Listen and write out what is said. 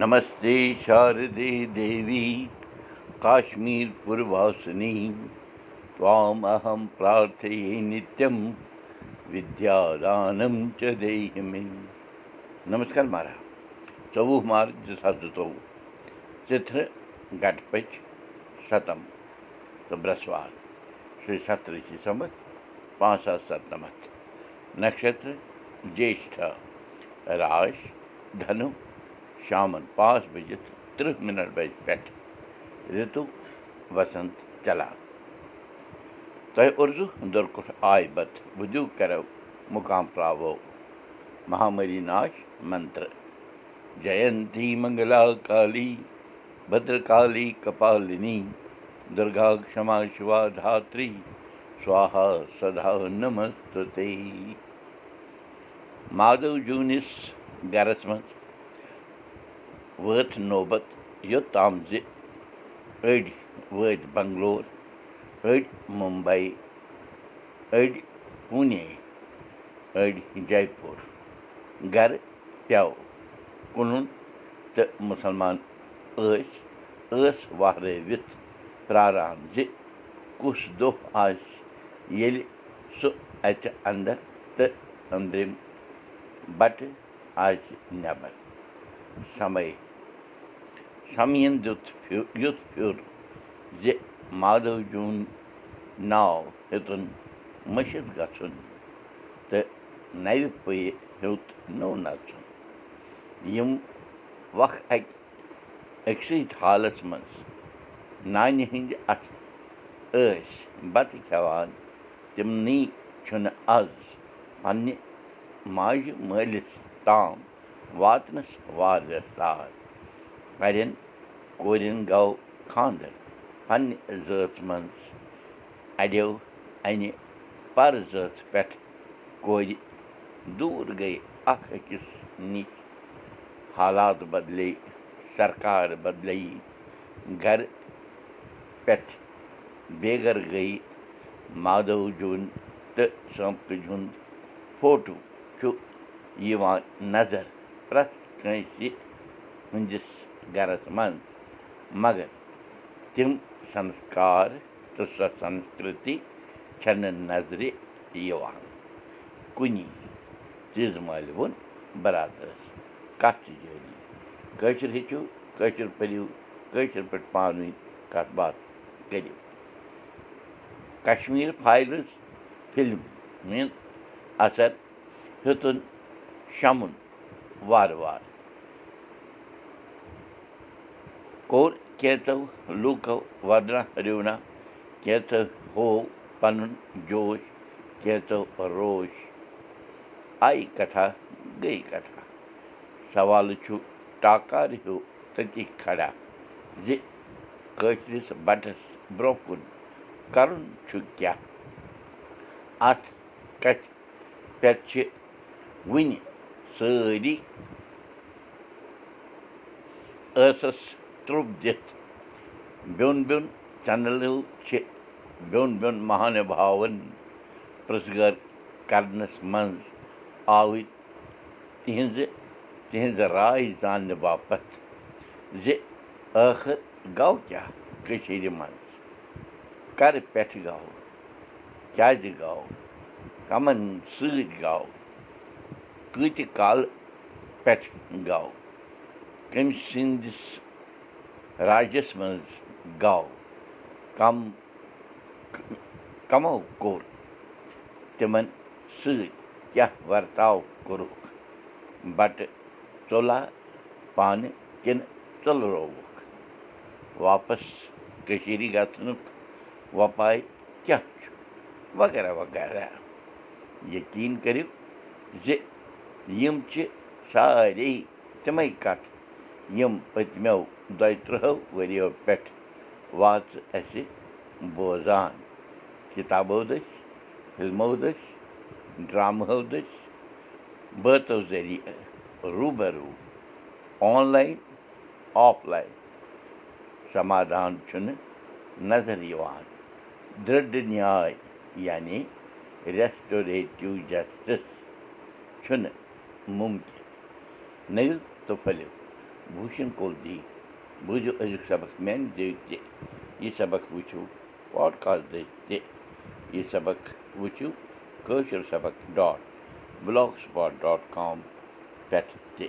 नमस्ते शारदे देवी काश्मीरपुरवासिनी त्वामहं प्रार्थये नित्यं विद्यादानं च देहि मे नमस्कार मारा चौह मार نتہٕ ودم نمَس مارا چوُہ مارچ دِ سا چتھ समत تہٕ सात सात नमत नक्षत्र ज्येष्ठ राश धनु شامَن پانٛژھ بَجِتھ تٕرٛہ مِنَٹ بَجہِ پٮ۪ٹھ رِتُک وسنٛت چلان تۄہہِ اُردو ہُنٛدرکُٹھ آے بَتہٕ وٕدِو کَرو مُقام ترٛاوو مہامٔری ناش منترٕ جَینتی منٛگلا کالی بَدرکالی کپالِنی دُرگا क्षमा شِوا دھاتری سواہا سدا نمستُ مادو جوٗنِس گَرَس منٛز وٲژ نوبت یوٚتام زِ أڑۍ وٲتۍ بنگلور أڑۍ مُمبے أڑۍ پوٗنے أڑۍ جے پوٗر گرٕ پیٚو کُنُن تہٕ مُسلمان ٲسۍ ٲس وہرٲوِتھ پیاران زِ کُس دۄہ آسہِ ییٚلہِ سُہ اَتہِ اَندر تہٕ أنٛدرِم بَٹہٕ آسہِ نٮ۪بر سَمے سَمین دیُت یُتھ پھیُر زِ مادو جوٗن ناو ہیوٚتُن مٔشِد گژھُن تہٕ نَوِ پے ہیوٚت نوٚو نَژُن یِم وق اَکہِ أکسٕے حالَس منٛز نانہِ ہٕنٛدِ اَتھٕ ٲسۍ بَتہٕ کھٮ۪وان تِمنٕے چھُنہٕ آز پنٛنہِ ماجہِ مٲلِس تام واتنَس واریاہ سار کورٮ۪ن گوٚو خانٛدر پنٛنہِ زٲژ منٛز اَڑیو اَنہِ پَر زٲژ پٮ۪ٹھ کورِ دوٗر گٔے اَکھ أکِس نِش حالات بَدلے سرکار بَدلے گَرٕ پٮ۪ٹھ بیگَر گٔے مادو جوٗن تہٕ سٲمکٕج ہُنٛد فوٹوٗ چھُ یِوان نظر پرٛٮ۪تھ کٲنٛسہِ ہٕنٛدِس گَرَس منٛز مگر تِم سنسکار تہٕ سۄ سنسکرتی چھَنہٕ نظرِ یِوان کُنی چیٖزٕ مالہِ ووٚن بَرادَرَس کَتھ چھِ جٲری کٲشِر ہیٚچھِو کٲشِر پٔرِو کٲشِر پٲٹھۍ پانہٕ ؤنۍ کَتھ باتھ کٔرِو کشمیٖر فایلٕز فِلم ہُنٛد اَثر ہیوٚتُن شمُن وارٕ وارٕ کوٚر کینٛژو لوٗکو وَدنا رِونا کینٛژو ہوو پَنُن جوش کینٛژو روش آیہِ کَتھا گٔے کَتھا سوالہٕ چھُ ٹاکار ہیوٗ تٔتی کھڑا زِ کٲشرِس بَٹَس برٛونٛہہ کُن کَرُن چھُ کیٛاہ اَتھ کَتھِ پٮ۪ٹھ چھِ وٕنہِ سٲری ٲسَس ترٛوٚپ دِتھ بیوٚن بیوٚن چَنلو چھِ بیوٚن بیوٚن مہانِباوَن پرٛژھ گٲر کَرنَس منٛز آوٕرۍ تِہِنٛزِ تِہِنٛزِ راے زاننہٕ باپَتھ زِ ٲخٕر گوٚو کیٛاہ کٔشیٖرِ منٛز کَرٕ پٮ۪ٹھٕ گوٚو کیٛازِ گوٚو کَمَن سۭتۍ گوٚو کۭتہِ کالہٕ پٮ۪ٹھٕ گوٚو کٔمۍ سٕنٛدِس راجَس منٛز گوٚو کَم کَمو کوٚر تِمَن سۭتۍ کیٛاہ وَرتاو کوٚرُکھ بَٹہٕ ژوٚلا پانہٕ کِنہٕ ژٔلرووُکھ واپَس کٔشیٖرِ گژھنُک وۄپاے کیٛاہ چھُ وغیرہ وغیرہ یقیٖن کٔرِو زِ یِم چھِ سارے تِمَے کَتھٕ یِم پٔتمیو دۄیہِ تٕرٛہو ؤرِیو پٮ۪ٹھ واژٕ اَسہِ بوزان کِتابو دٔسۍ فِلمو دٔسۍ ڈرٛامہو دٔسۍ بٲتو ذٔریعہٕ روٗبروٗ آن لاین آف لاین سمادان چھُنہٕ نظر یِوان دٕرٛڈ نیاے یعنی ریسٹوریٹِو جسٹٕس چھُنہٕ مُمکِن نٔوِو تہٕ پھٔلِو بوٗشن کول دی بوٗزِو أزیُک سبق میانہِ دٔۍ تہِ یہِ سبق وٕچھِو پاڈکاسٹ تہِ یہِ سبق وٕچھِو کٲشُر سبق dot blogspot dot com پٮ۪ٹھ تہِ